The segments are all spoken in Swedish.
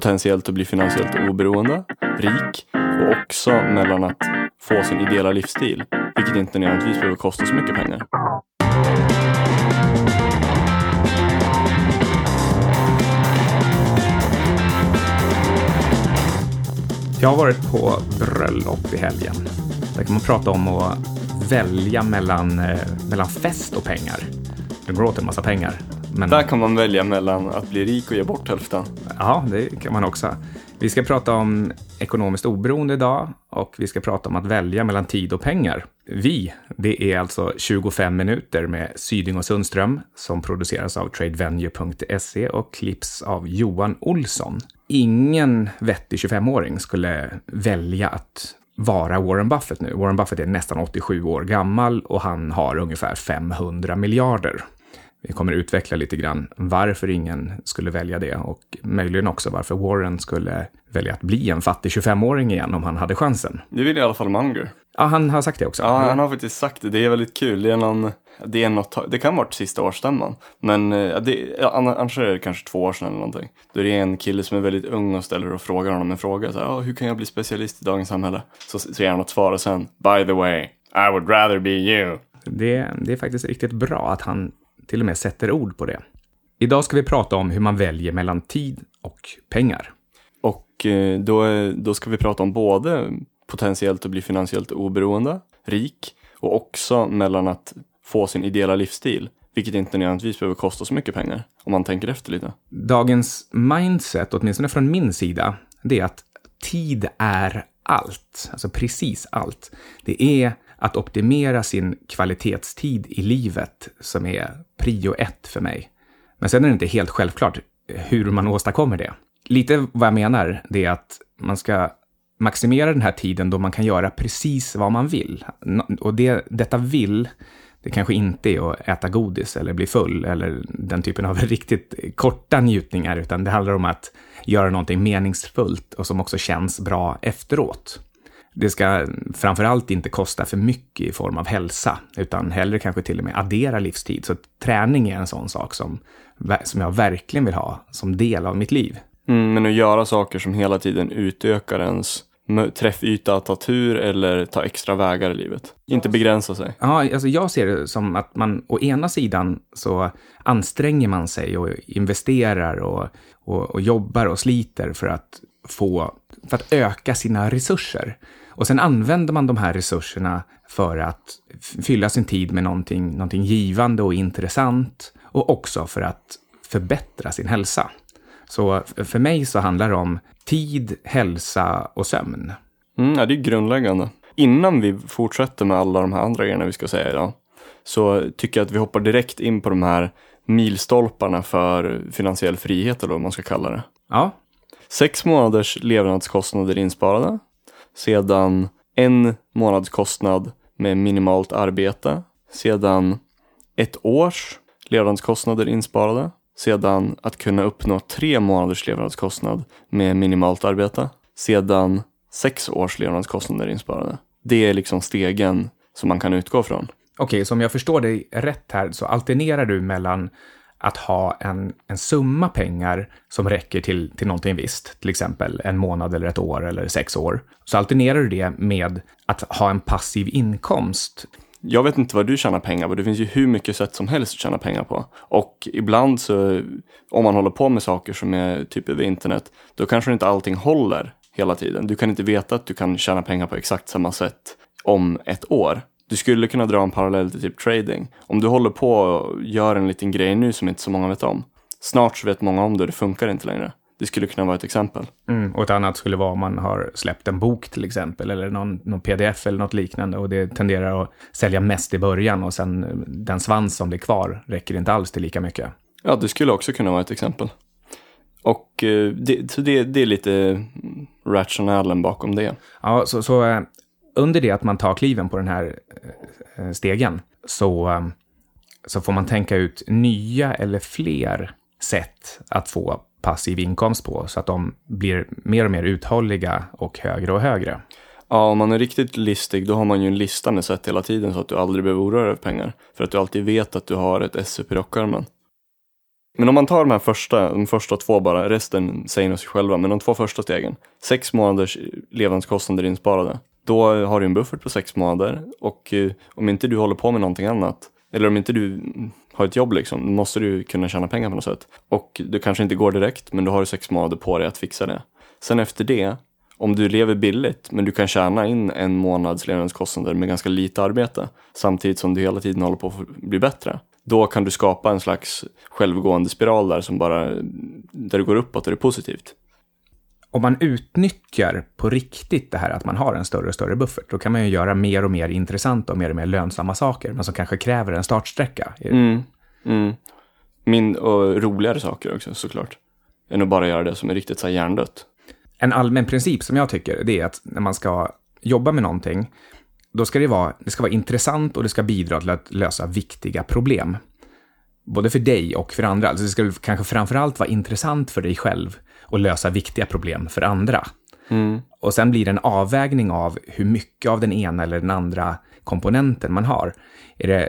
potentiellt att bli finansiellt oberoende, rik och också mellan att få sin ideella livsstil, vilket inte nödvändigtvis behöver kosta så mycket pengar. Jag har varit på bröllop i helgen. Där kan man prata om att välja mellan, eh, mellan fest och pengar. Det går åt en massa pengar. Men... Där kan man välja mellan att bli rik och ge bort hälften. Ja, det kan man också. Vi ska prata om ekonomiskt oberoende idag och vi ska prata om att välja mellan tid och pengar. Vi, det är alltså 25 minuter med Syding och Sundström som produceras av tradevenue.se och klipps av Johan Olsson. Ingen vettig 25-åring skulle välja att vara Warren Buffett nu. Warren Buffett är nästan 87 år gammal och han har ungefär 500 miljarder. Vi kommer utveckla lite grann varför ingen skulle välja det och möjligen också varför Warren skulle välja att bli en fattig 25-åring igen om han hade chansen. Det vill i alla fall Munger. Ja, han har sagt det också. Ja, han har faktiskt sagt det. Det är väldigt kul. Det är någon, det, är något, det kan vara sista årsstämman. Men eh, det, annars är det kanske två år sedan eller någonting. Då är det en kille som är väldigt ung och ställer och frågar honom en fråga. Så här, oh, hur kan jag bli specialist i dagens samhälle? Så, så ger han något svar och sen, by the way, I would rather be you. Det, det är faktiskt riktigt bra att han till och med sätter ord på det. Idag ska vi prata om hur man väljer mellan tid och pengar. Och eh, då, då ska vi prata om både potentiellt att bli finansiellt oberoende, rik och också mellan att få sin ideella livsstil, vilket inte nödvändigtvis behöver kosta så mycket pengar om man tänker efter lite. Dagens mindset, åtminstone från min sida, det är att tid är allt, alltså precis allt. Det är att optimera sin kvalitetstid i livet som är prio ett för mig. Men sen är det inte helt självklart hur man åstadkommer det. Lite vad jag menar, det är att man ska maximera den här tiden då man kan göra precis vad man vill. Och det, detta vill, det kanske inte är att äta godis eller bli full eller den typen av riktigt korta njutningar, utan det handlar om att göra någonting meningsfullt och som också känns bra efteråt. Det ska framförallt inte kosta för mycket i form av hälsa, utan hellre kanske till och med addera livstid. Så träning är en sån sak som, som jag verkligen vill ha som del av mitt liv. Mm, men att göra saker som hela tiden utökar ens träffyta att ta tur eller ta extra vägar i livet. Inte begränsa sig. Ja, alltså jag ser det som att man å ena sidan så anstränger man sig och investerar och, och, och jobbar och sliter för att få, för att öka sina resurser. Och sen använder man de här resurserna för att fylla sin tid med någonting, någonting givande och intressant och också för att förbättra sin hälsa. Så för mig så handlar det om tid, hälsa och sömn. Mm, ja, det är grundläggande. Innan vi fortsätter med alla de här andra grejerna vi ska säga idag, så tycker jag att vi hoppar direkt in på de här milstolparna för finansiell frihet, eller vad man ska kalla det. Ja. Sex månaders levnadskostnader insparade. Sedan en månadskostnad med minimalt arbete. Sedan ett års levnadskostnader insparade sedan att kunna uppnå tre månaders levnadskostnad med minimalt arbete, sedan sex års levnadskostnader insparade. Det är liksom stegen som man kan utgå från. Okej, okay, så om jag förstår dig rätt här så alternerar du mellan att ha en, en summa pengar som räcker till, till någonting visst, till exempel en månad eller ett år eller sex år. Så alternerar du det med att ha en passiv inkomst jag vet inte vad du tjänar pengar på. Det finns ju hur mycket sätt som helst att tjäna pengar på. Och ibland så, om man håller på med saker som är typ över internet, då kanske inte allting håller hela tiden. Du kan inte veta att du kan tjäna pengar på exakt samma sätt om ett år. Du skulle kunna dra en parallell till typ trading. Om du håller på och gör en liten grej nu som inte så många vet om. Snart så vet många om det och det funkar inte längre. Det skulle kunna vara ett exempel. Mm, och ett annat skulle vara om man har släppt en bok till exempel, eller någon, någon pdf eller något liknande och det tenderar att sälja mest i början och sen eh, den svans som blir kvar räcker inte alls till lika mycket. Ja, det skulle också kunna vara ett exempel. Och eh, det, så det, det är lite rationalen bakom det. Ja, så, så eh, under det att man tar kliven på den här eh, eh, stegen så, eh, så får man tänka ut nya eller fler sätt att få passiv inkomst på så att de blir mer och mer uthålliga och högre och högre. Ja, om man är riktigt listig då har man ju en lista med sätt hela tiden så att du aldrig behöver oroa dig över pengar. För att du alltid vet att du har ett SUP i rockärmen. Men om man tar de här första, de första två bara, resten säger nog sig själva, men de två första stegen, sex månaders levnadskostnader insparade, då har du en buffert på sex månader och eh, om inte du håller på med någonting annat, eller om inte du har ett jobb liksom, då måste du kunna tjäna pengar på något sätt. Och du kanske inte går direkt, men du har sex månader på dig att fixa det. Sen efter det, om du lever billigt, men du kan tjäna in en månads levnadskostnader med ganska lite arbete, samtidigt som du hela tiden håller på att bli bättre. Då kan du skapa en slags självgående spiral där som bara, där det går uppåt och det är positivt. Om man utnyttjar på riktigt det här att man har en större och större buffert, då kan man ju göra mer och mer intressanta och mer och mer lönsamma saker, men som kanske kräver en startsträcka. Mm, mm. Min, och roligare saker också såklart, än att bara göra det som är riktigt så här hjärndött. En allmän princip som jag tycker, det är att när man ska jobba med någonting, då ska det vara, det ska vara intressant och det ska bidra till att lösa viktiga problem. Både för dig och för andra. Alltså det ska kanske framförallt vara intressant för dig själv och lösa viktiga problem för andra. Mm. Och sen blir det en avvägning av hur mycket av den ena eller den andra komponenten man har. Är det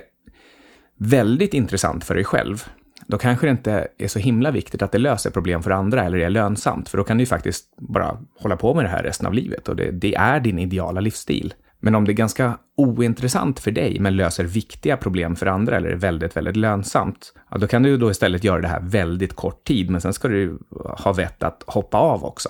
väldigt intressant för dig själv, då kanske det inte är så himla viktigt att det löser problem för andra eller är lönsamt, för då kan du ju faktiskt bara hålla på med det här resten av livet och det, det är din ideala livsstil. Men om det är ganska ointressant för dig, men löser viktiga problem för andra eller är väldigt, väldigt lönsamt, ja, då kan du då istället göra det här väldigt kort tid, men sen ska du ha vett att hoppa av också.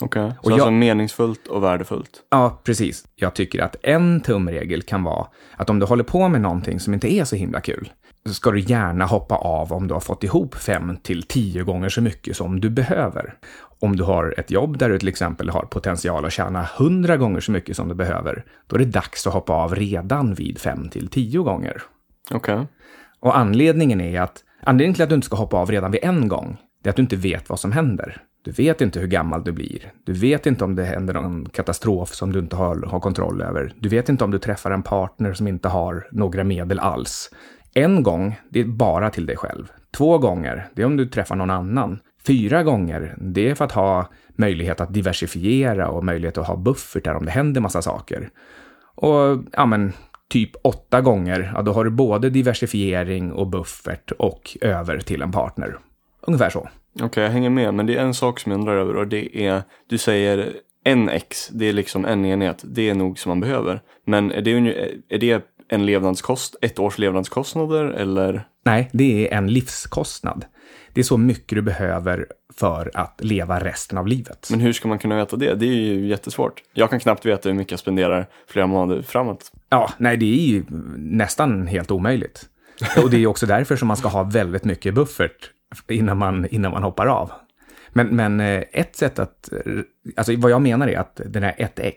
Okej, okay. så och alltså meningsfullt och värdefullt? Ja, precis. Jag tycker att en tumregel kan vara att om du håller på med någonting som inte är så himla kul, så ska du gärna hoppa av om du har fått ihop fem till tio gånger så mycket som du behöver. Om du har ett jobb där du till exempel har potential att tjäna hundra gånger så mycket som du behöver, då är det dags att hoppa av redan vid fem till tio gånger. Okej. Okay. Och anledningen är att, anledningen till att du inte ska hoppa av redan vid en gång, det är att du inte vet vad som händer. Du vet inte hur gammal du blir. Du vet inte om det händer någon katastrof som du inte har, har kontroll över. Du vet inte om du träffar en partner som inte har några medel alls. En gång, det är bara till dig själv. Två gånger, det är om du träffar någon annan. Fyra gånger, det är för att ha möjlighet att diversifiera och möjlighet att ha buffertar om det händer massa saker. Och ja, men typ åtta gånger, ja, då har du både diversifiering och buffert och över till en partner. Ungefär så. Okej, okay, jag hänger med, men det är en sak som jag undrar över och det är, du säger en X, det är liksom en enhet, det är nog som man behöver. Men är det, är det en levnadskost, ett års levnadskostnader eller? Nej, det är en livskostnad. Det är så mycket du behöver för att leva resten av livet. Men hur ska man kunna veta det? Det är ju jättesvårt. Jag kan knappt veta hur mycket jag spenderar flera månader framåt. Ja, nej, det är ju nästan helt omöjligt. Och det är också därför som man ska ha väldigt mycket buffert innan man, innan man hoppar av. Men, men eh, ett sätt att, alltså vad jag menar är att den här 1x,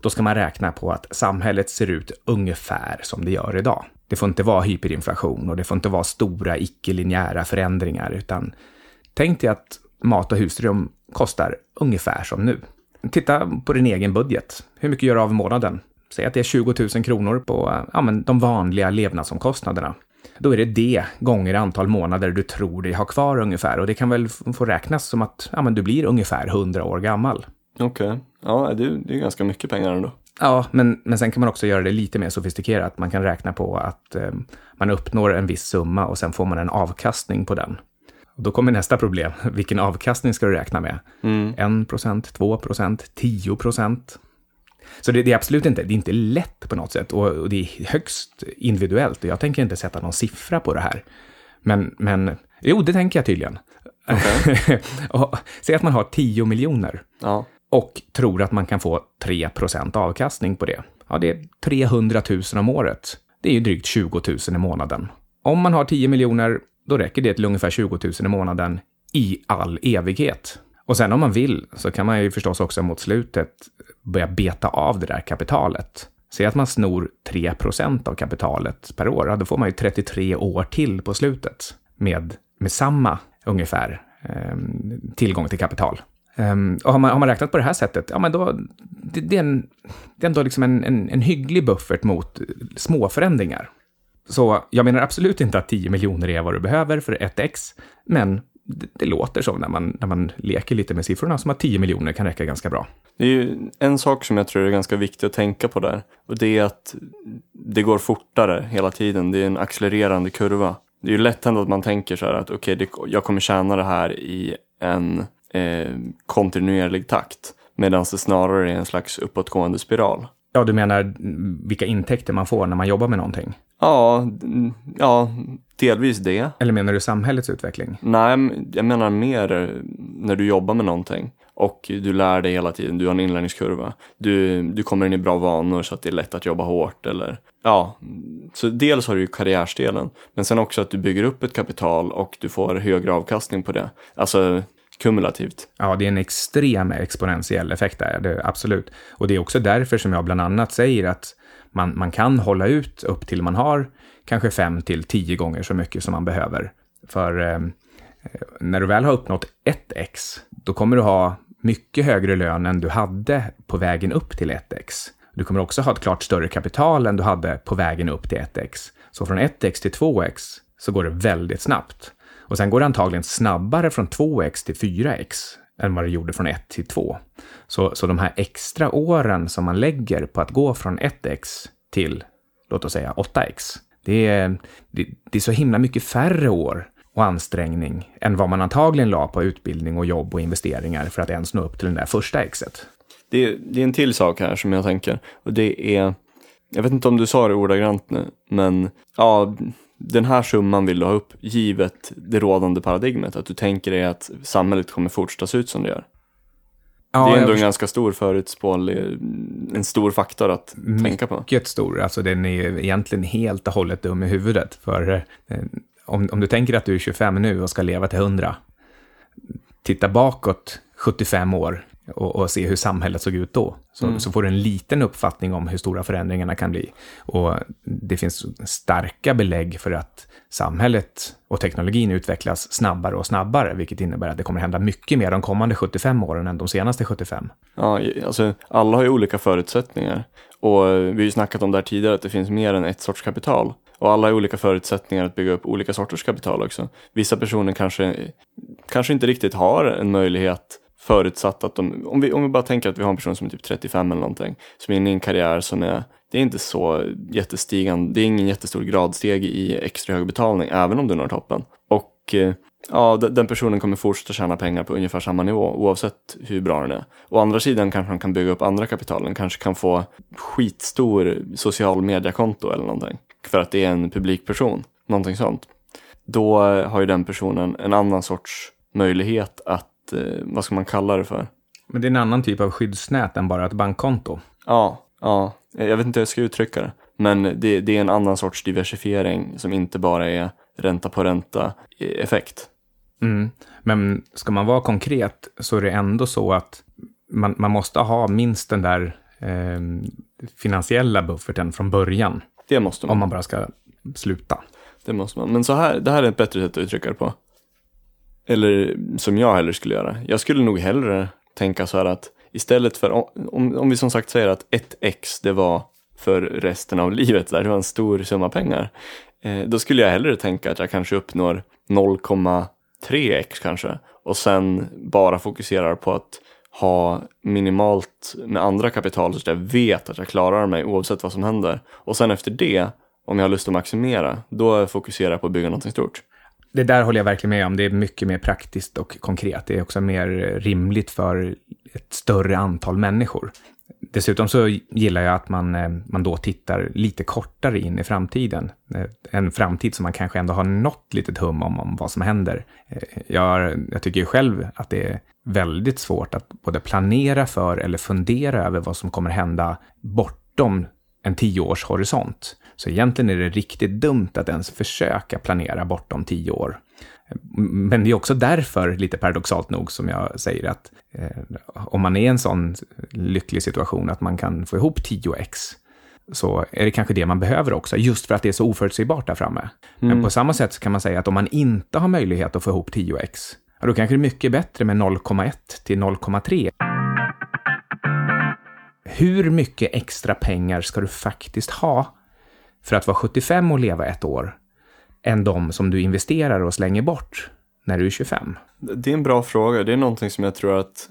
då ska man räkna på att samhället ser ut ungefär som det gör idag. Det får inte vara hyperinflation och det får inte vara stora icke-linjära förändringar, utan tänk dig att mat och husrum kostar ungefär som nu. Titta på din egen budget. Hur mycket gör du av i månaden? Säg att det är 20 000 kronor på ja, men de vanliga levnadsomkostnaderna. Då är det det gånger antal månader du tror dig ha kvar ungefär. Och det kan väl få räknas som att ja, men du blir ungefär 100 år gammal. Okej, okay. ja det, det är ganska mycket pengar ändå. Ja, men, men sen kan man också göra det lite mer sofistikerat. Man kan räkna på att eh, man uppnår en viss summa och sen får man en avkastning på den. Och då kommer nästa problem. Vilken avkastning ska du räkna med? Mm. 1 procent, 2 procent, 10 procent? Så det, det, är absolut inte, det är inte lätt på något sätt och, och, det är högst individuellt och jag tänker inte sätta någon siffra på det här. Men, men jo, det tänker jag tydligen. Okay. säg att man har 10 miljoner ja och tror att man kan få 3% avkastning på det. Ja, det är 300 000 om året. Det är ju drygt 20 000 i månaden. Om man har 10 miljoner, då räcker det till ungefär 20 000 i månaden i all evighet. Och sen om man vill så kan man ju förstås också mot slutet börja beta av det där kapitalet. Säg att man snor 3% av kapitalet per år, ja, då får man ju 33 år till på slutet med, med samma ungefär eh, tillgång till kapital. Um, och har man, har man räknat på det här sättet, ja men då, det, det är, en, det är ändå liksom en, en, en hygglig buffert mot eh, små förändringar. Så jag menar absolut inte att 10 miljoner är vad du behöver för ett x, men det, det, låter så när man, när man leker lite med siffrorna som att 10 miljoner kan räcka ganska bra. Det är ju en sak som jag tror är ganska viktig att tänka på där och det är att det går fortare hela tiden. Det är en accelererande kurva. Det är ju lätt hänt att man tänker så här att okej, okay, jag kommer tjäna det här i en eh, kontinuerlig takt. Medan det snarare är en slags uppåtgående spiral. Ja, du menar vilka intäkter man får när man jobbar med någonting? Ja, ja, delvis det. Eller menar du samhällets utveckling? Nej, jag menar mer när du jobbar med någonting och du lär dig hela tiden, du har en inlärningskurva. Du, du kommer in i bra vanor så att det är lätt att jobba hårt eller ja, så dels har du ju karriärsdelen, men sen också att du bygger upp ett kapital och du får högre avkastning på det. Alltså kumulativt. Ja, det är en extrem exponentiell effekt där, det, absolut. Och det är också därför som jag bland annat säger att man, man kan hålla ut upp till man har kanske fem till tio gånger så mycket som man behöver. För eh, eh när du väl har uppnått ett x, då kommer du ha mycket högre lön än du hade på vägen upp till 1x. Du kommer också ha ett klart större kapital än du hade på vägen upp till 1x. Så från 1x till 2x så går det väldigt snabbt. Och sen går det antagligen snabbare från 2x till 4x än vad det gjorde från 1 till 2. Så, så de här extra åren som man lägger på att gå från 1x till, låt oss säga 8x, det är, det, det är så himla mycket färre år och ansträngning än vad man antagligen la på utbildning och jobb och investeringar för att ens nå upp till den där första exet. Det är, det är en till sak här som jag tänker och det är, jag vet inte om du sa det ordagrant nu, men ja, den här summan vill du ha upp givet det rådande paradigmet, att du tänker dig att samhället kommer fortsätta se ut som det gör. Ja, det är ändå en ganska stor förutspåelig, en stor faktor att tänka på. Mycket stor, alltså den är egentligen helt och hållet dum i huvudet. För eh, om, om du tänker att du är 25 nu och ska leva till 100, titta bakåt 75 år och, och se hur samhället såg ut då. Så, mm. så får du en liten uppfattning om hur stora förändringarna kan bli. Och det finns starka belägg för att samhället och teknologin utvecklas snabbare och snabbare, vilket innebär att det kommer hända mycket mer de kommande 75 åren än de senaste 75. Ja, alltså alla har ju olika förutsättningar. Och vi har ju snackat om det här tidigare, att det finns mer än ett sorts kapital. Och alla har olika förutsättningar att bygga upp olika sorters kapital också. Vissa personer kanske, kanske inte riktigt har en möjlighet förutsatt att de, om vi, om vi bara tänker att vi har en person som är typ 35 eller någonting, som är inne i en karriär som är, det är inte så jättestigande, det är ingen jättestor gradsteg i extra hög betalning, även om du når toppen. Och eh, ja, den personen kommer fortsätta tjäna pengar på ungefär samma nivå, oavsett hur bra den är. Å andra sidan kanske de kan bygga upp andra kapital, den kanske kan få skitstor social mediekonto eller någonting, för att det är en publikperson, någonting sånt. Då har ju den personen en annan sorts möjlighet att eh, vad ska man kalla det för? Men det är en annan typ av skyddsnät än bara ett bankkonto. Ja, ja. Jag vet inte hur jag ska uttrycka det. Men det, det är en annan sorts diversifiering som inte bara är ränta på ränta effekt. Mm. Men ska man vara konkret så är det ändå så att man, man måste ha minst den där eh, finansiella bufferten från början. Det måste man. Om man bara ska sluta. Det måste man. Men så här, det här är ett bättre sätt att uttrycka det på. Eller som jag hellre skulle göra. Jag skulle nog hellre tänka så här att istället för, om, om vi som sagt säger att ett x det var för resten av livet, där, det var en stor summa pengar. Eh, då skulle jag hellre tänka att jag kanske uppnår 0,3x kanske. Och sen bara fokuserar på att ha minimalt med andra kapital så att jag vet att jag klarar mig oavsett vad som händer. Och sen efter det, om jag har lust att maximera, då fokuserar jag på att bygga någonting stort det där håller jag verkligen med om. Det är mycket mer praktiskt och konkret. Det är också mer rimligt för ett större antal människor. Dessutom så gillar jag att man, eh, man då tittar lite kortare in i framtiden. Eh, en framtid som man kanske ändå har något litet hum om, om vad som händer. Eh, jag, jag tycker själv att det är väldigt svårt att både planera för eller fundera över vad som kommer hända bortom en tioårshorisont. Så egentligen är det riktigt dumt att ens försöka planera bortom tio år. Men det är också därför, lite paradoxalt nog, som jag säger att eh, om man är i en sån lycklig situation att man kan få ihop 10x, så är det kanske det man behöver också, just för att det är så oförutsägbart där framme. Mm. Men på samma sätt kan man säga att om man inte har möjlighet att få ihop 10x, då kanske det är mycket bättre med 0,1 till 0,3 hur mycket extra pengar ska du faktiskt ha för att vara 75 och leva ett år än de som du investerar och slänger bort när du är 25? Det är en bra fråga. Det är någonting som jag tror att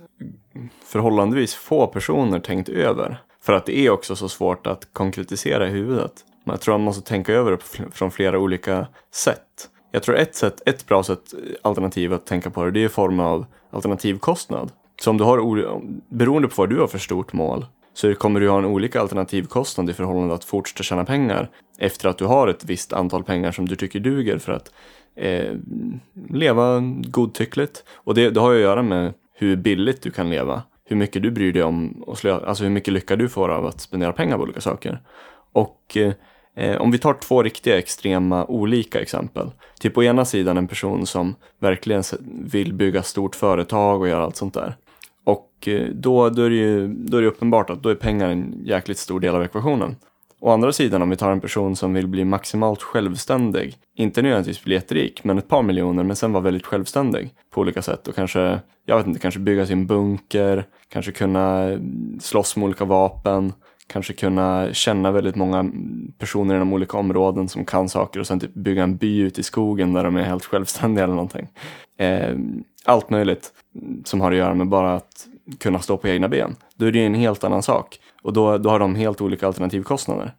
förhållandevis få personer tänkt över. För att det är också så svårt att konkretisera i huvudet. Jag tror man måste tänka över det från flera olika sätt. Jag tror ett, sätt, ett bra sätt, eh, alternativ att tänka på det, det är i form av alternativkostnad. Så om du har, beroende på vad du har för stort mål, så kommer du ha en olika alternativkostnad i förhållande till att fortsätta tjäna pengar efter att du har ett visst antal pengar som du tycker duger för att eh, leva godtyckligt. Och det, det har ju att göra med hur billigt du kan leva, hur mycket du bryr dig om, och slö, alltså hur mycket lycka du får av att spendera pengar på olika saker. Och eh, om vi tar två riktiga extrema olika exempel. Typ på ena sidan en person som verkligen vill bygga stort företag och göra allt sånt där. Och eh, då, då, är det ju då är det uppenbart att då är pengar en jäkligt stor del av ekvationen. Å andra sidan om vi tar en person som vill bli maximalt självständig, inte nödvändigtvis bli jätterik, men ett par miljoner, men sen vara väldigt självständig på olika sätt och kanske, jag vet inte, kanske bygga sin bunker, kanske kunna slåss med olika vapen, kanske kunna känna väldigt många personer inom olika områden som kan saker och sen typ bygga en by ute i skogen där de är helt självständiga eller någonting. Eh, allt möjligt som har att göra med bara att kunna stå på egna ben. Då är det en helt annan sak. Och då, då har de helt olika alternativkostnader.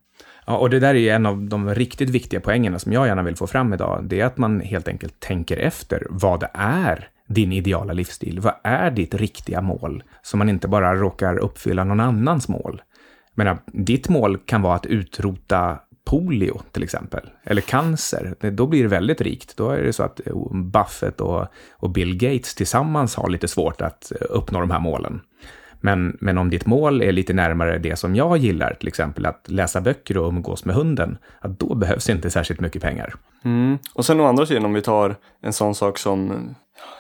Ja, och det där är ju en av de riktigt viktiga poängerna som jag gärna vill få fram idag. Det är att man helt enkelt tänker efter vad det är din ideala livsstil. Vad är ditt riktiga mål? Så man inte bara råkar uppfylla någon annans mål. Men ditt mål kan vara att utrota polio till exempel, eller cancer, då blir det väldigt rikt. Då är det så att eh, Buffett och, och Bill Gates tillsammans har lite svårt att eh, uppnå de här målen. Men, men om ditt mål är lite närmare det som jag gillar, till exempel att läsa böcker och umgås med hunden, att då behövs inte särskilt mycket pengar. Mm. Och sen å andra sidan om vi tar en sån sak som,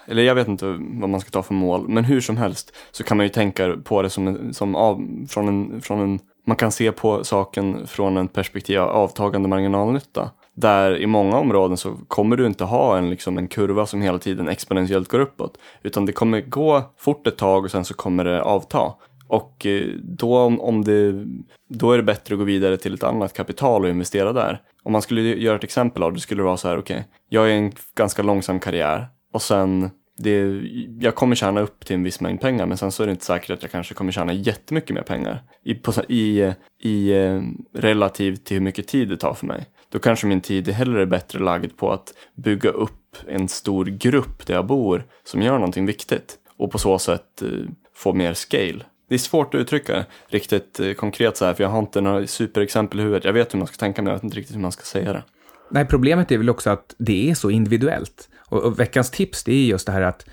eller jag vet inte vad man ska ta för mål, men hur som helst så kan man ju tänka på det som, som av, från, en, från en, man kan se på saken från en perspektiv av avtagande marginalnytta. Där i många områden så kommer du inte ha en, liksom, en kurva som hela tiden exponentiellt går uppåt. Utan det kommer gå fort ett tag och sen så kommer det avta. Och eh, då, om det, då är det bättre att gå vidare till ett annat kapital och investera där. Om man skulle göra ett exempel av det skulle det vara så här, okej, okay, jag är en ganska långsam karriär och sen det, jag kommer tjäna upp till en viss mängd pengar men sen så är det inte säkert att jag kanske kommer tjäna jättemycket mer pengar i, på, i, i eh, relativt till hur mycket tid det tar för mig. Då kanske min tid är hellre bättre lagd på att bygga upp en stor grupp där jag bor som gör någonting viktigt och på så sätt eh, få mer scale. Det är svårt att uttrycka riktigt eh, konkret så här, för jag har inte några superexempel i huvudet. Jag vet hur man ska tänka, men jag vet inte riktigt hur man ska säga det. Nej, problemet är väl också att det är så individuellt. Och, och veckans tips, det är just det här att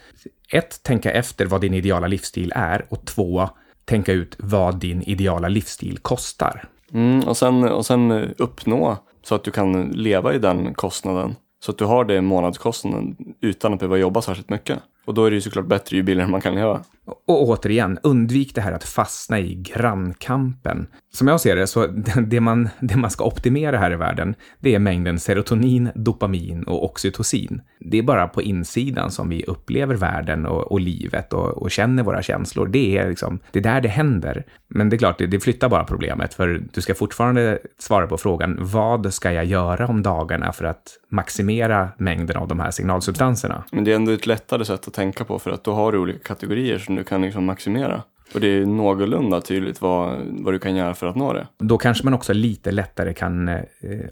ett, tänka efter vad din ideala livsstil är och två, tänka ut vad din ideala livsstil kostar. Mm, och, sen, och sen eh, uppnå så att du kan leva i den kostnaden. Så att du har det månadskostnaden utan att behöva jobba särskilt mycket. Och då är det ju såklart bättre ju billigare man kan leva. Och återigen, undvik det här att fastna i grannkampen. Som jag ser det, så det man, det man ska optimera här i världen, det är mängden serotonin, dopamin och oxytocin. Det är bara på insidan som vi upplever världen och, och livet och, och, känner våra känslor. Det är liksom, det är där det händer. Men det är klart, det, det flyttar bara problemet, för du ska fortfarande svara på frågan, vad ska jag göra om dagarna för att maximera mängden av de här signalsubstanserna? Men det är ändå ett lättare sätt att tänka på, för att då har du olika kategorier som du du kan liksom maximera. Och det är någorlunda tydligt vad, vad du kan göra för att nå det. Då kanske man också lite lättare kan eh,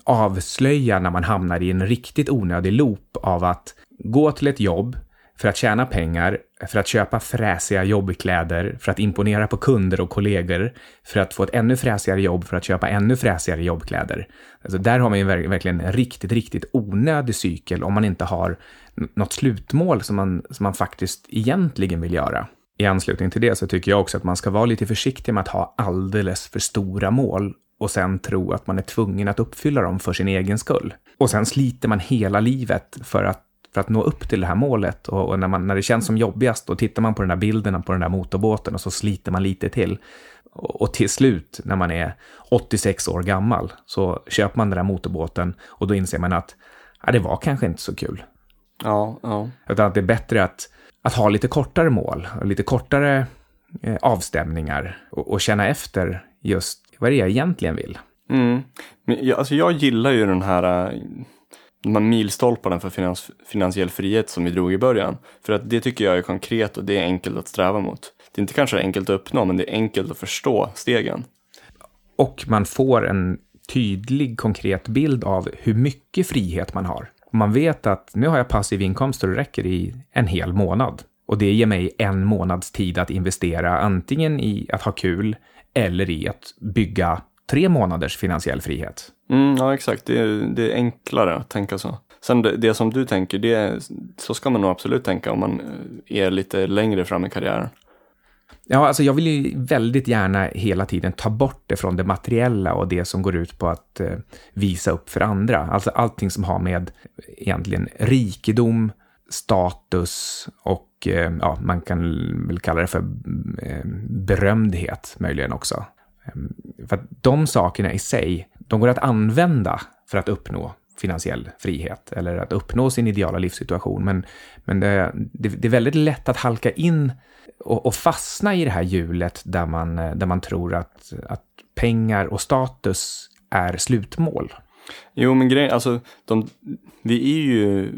avslöja när man hamnar i en riktigt onödig loop av att gå till ett jobb för att tjäna pengar, för att köpa fräsiga jobbkläder, för att imponera på kunder och kollegor, för att få ett ännu fräsigare jobb, för att köpa ännu fräsigare jobbkläder. Alltså där har man ju verkligen en riktigt, riktigt onödig cykel om man inte har något slutmål som man, som man faktiskt egentligen vill göra. I anslutning till det så tycker jag också att man ska vara lite försiktig med att ha alldeles för stora mål och sen tro att man är tvungen att uppfylla dem för sin egen skull. Och sen sliter man hela livet för att, för att nå upp till det här målet. Och, och när, man, när det känns som jobbigast, då tittar man på den där bilden på den där motorbåten och så sliter man lite till. Och, och till slut, när man är 86 år gammal, så köper man den där motorbåten och då inser man att ja, det var kanske inte så kul. Ja, ja. Utan att det är bättre att, att ha lite kortare mål och lite kortare eh, avstämningar och, och, känna efter just vad det är jag egentligen vill. Mm. Men jag, alltså jag gillar ju den här eh, de här milstolparna för finans, finansiell frihet som vi drog i början. För att det tycker jag är konkret och det är enkelt att sträva mot. Det är inte kanske enkelt att uppnå, men det är enkelt att förstå stegen. Och man får en tydlig, konkret bild av hur mycket frihet man har. Man vet att nu har jag passiv inkomst och det räcker i en hel månad. Och det ger mig en månads tid att investera antingen i att ha kul eller i att bygga tre månaders finansiell frihet. Mm, ja, exakt. Det är, det är enklare att tänka så. Sen det, det som du tänker, det, så ska man nog absolut tänka om man eh, är lite längre fram i karriären. Ja, alltså jag vill ju väldigt gärna hela tiden ta bort det från det materiella och det som går ut på att eh, visa upp för andra. Alltså allting som har med egentligen rikedom, status och eh, ja, man kan väl kalla det för eh, berömdhet möjligen också. Ehm, för att de sakerna i sig, de går att använda för att uppnå finansiell frihet eller att uppnå sin ideala livssituation. Men, men det, det, det är väldigt lätt att halka in och, och, fastna i det här hjulet där man, eh, där man tror att, att pengar och status är slutmål. Jo, men grejen, alltså, de, vi är ju,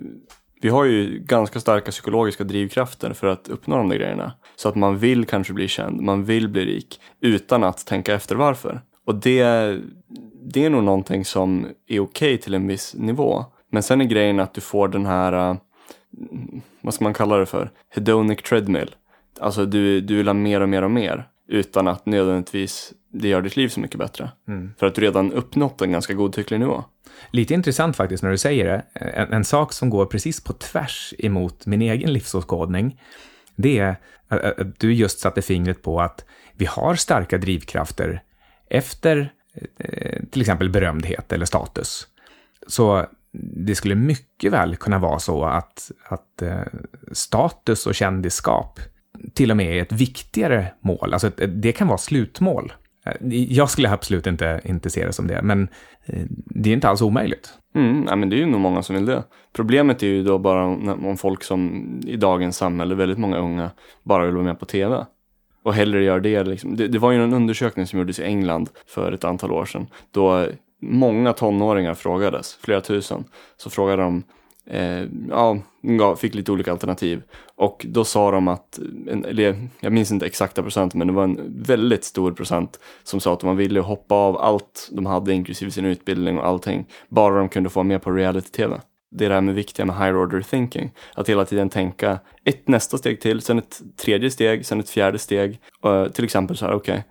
vi har ju ganska starka psykologiska drivkrafter för att uppnå de där grejerna. Så att man vill kanske bli känd, man vill bli rik, utan att tänka efter varför. Och det, det är nog någonting som är okej okay till en viss nivå. Men sen är grejen att du får den här, eh, vad ska man kalla det för, hedonic treadmill. Alltså du, du vill ha mer och mer och mer utan att nödvändigtvis det gör ditt liv så mycket bättre. Mm. För att du redan uppnått en ganska godtycklig nivå. Lite intressant faktiskt när du säger det. En, en, sak som går precis på tvärs emot min egen livsåskådning, det är att du just satte fingret på att vi har starka drivkrafter efter eh, till exempel berömdhet eller status. Så det skulle mycket väl kunna vara så att, att eh, status och kändisskap till och med är ett viktigare mål. Alltså det kan vara slutmål. Eh, jag skulle absolut inte, inte se det som det, men eh, det är inte alls omöjligt. Mm, ja, men det är ju nog många som vill det. Problemet är ju då bara om, om folk som i dagens samhälle, väldigt många unga, bara vill vara med på tv. Och hellre gör det. Liksom. det. Det var ju en undersökning som gjordes i England för ett antal år sedan. Då många tonåringar frågades, flera tusen, så frågade de eh, ja, fick lite olika alternativ. Och då sa de att, eller jag minns inte exakta procent, men det var en väldigt stor procent som sa att man ville hoppa av allt de hade, inklusive sin utbildning och allting, bara de kunde få med på reality-tv. Det är det här med viktiga med higher order thinking. Att hela tiden tänka ett nästa steg till, sen ett tredje steg, sen ett fjärde steg. Och eh, till exempel så här, okej, okay,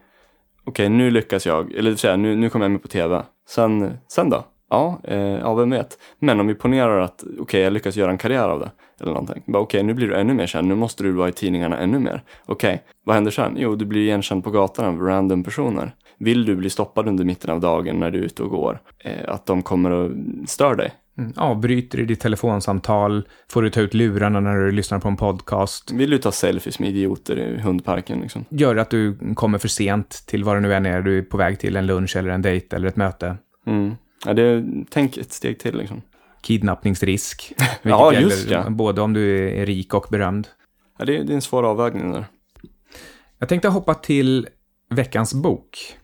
okej okay, nu lyckas jag, eller det vill säga, nu, nu kommer jag med på tv. Sen, sen då? Ja, eh, ja, vem vet. Men om vi ponerar att okej, okay, jag lyckas göra en karriär av det. Eller någonting. Okej, okay, nu blir du ännu mer känd. Nu måste du vara i tidningarna ännu mer. Okej, okay, vad händer sen? Jo, du blir igenkänd på gatan av random personer. Vill du bli stoppad under mitten av dagen när du är ute och går? Eh, att de kommer och stör dig? Mm, avbryter i ditt telefonsamtal? Får du ta ut lurarna när du lyssnar på en podcast? Vill du ta selfies med idioter i hundparken? Liksom? Gör att du kommer för sent till vad det nu än är du är på väg till, en lunch eller en dejt eller ett möte. Mm. Ja, det, tänk ett steg till liksom. Kidnappningsrisk. ja, just det. Ja. Både om du är rik och berömd. Ja, det, det är en svår avvägning där. Jag tänkte hoppa till veckans bok.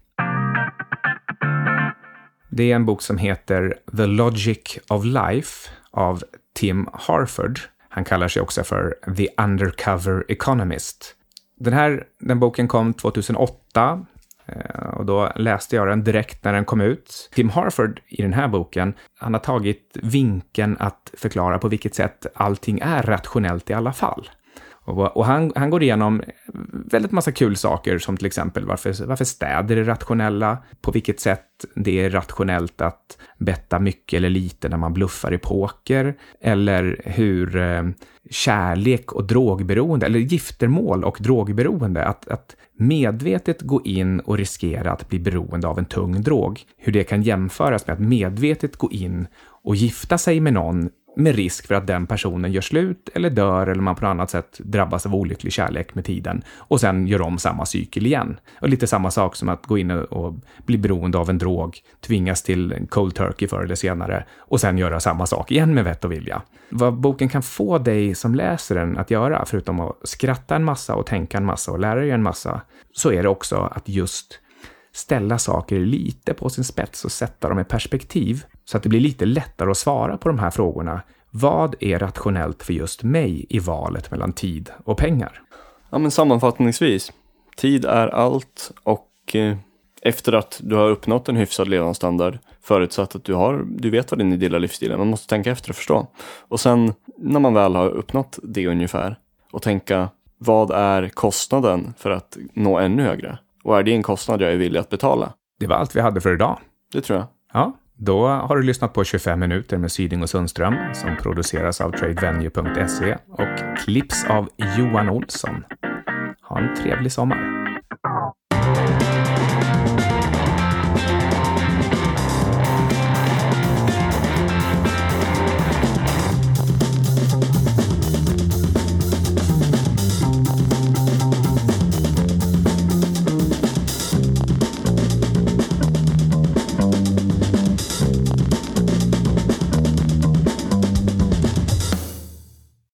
Det är en bok som heter The Logic of Life av Tim Harford. Han kallar sig också för The Undercover Economist. Den här den boken kom 2008 Eh, Eh, och då läste jag den direkt när den kom ut. Tim Harford i den här boken, han har tagit vinkeln att förklara på vilket sätt allting är rationellt i alla fall. Och, och han, han, går igenom väldigt massa kul saker som till exempel varför, varför städer är rationella, på vilket sätt det är rationellt att betta mycket eller lite när man bluffar i poker, eller hur eh, kärlek och drogberoende, eller giftermål och drogberoende, att, att medvetet gå in och riskera att bli beroende av en tung drog, hur det kan jämföras med att medvetet gå in och gifta sig med någon med risk för att den personen gör slut eller dör eller man på något annat sätt drabbas av olycklig kärlek med tiden och sen gör om samma cykel igen. Och lite samma sak som att gå in och bli beroende av en drog, tvingas till cold turkey förr eller senare och sen göra samma sak igen med vett och vilja. Vad boken kan få dig som läser den att göra, förutom att skratta en massa och tänka en massa och lära dig en massa, så är det också att just ställa saker lite på sin spets och sätta dem i perspektiv så att det blir lite lättare att svara på de här frågorna. Vad är rationellt för just mig i valet mellan tid och pengar? Ja, men sammanfattningsvis. Tid är allt och eh, efter att du har uppnått en hyfsad levnadsstandard, förutsatt att du, har, du vet vad din ideella livsstil är, man måste tänka efter och förstå. Och sen när man väl har uppnått det ungefär och tänka vad är kostnaden för att nå ännu högre? Och är det en kostnad jag är villig att betala? Det var allt vi hade för idag. Det tror jag. Ja, då har du lyssnat på 25 minuter med Syding och Sundström som produceras av tradevenue.se och klipps av Johan Olsson. Ha en trevlig sommar.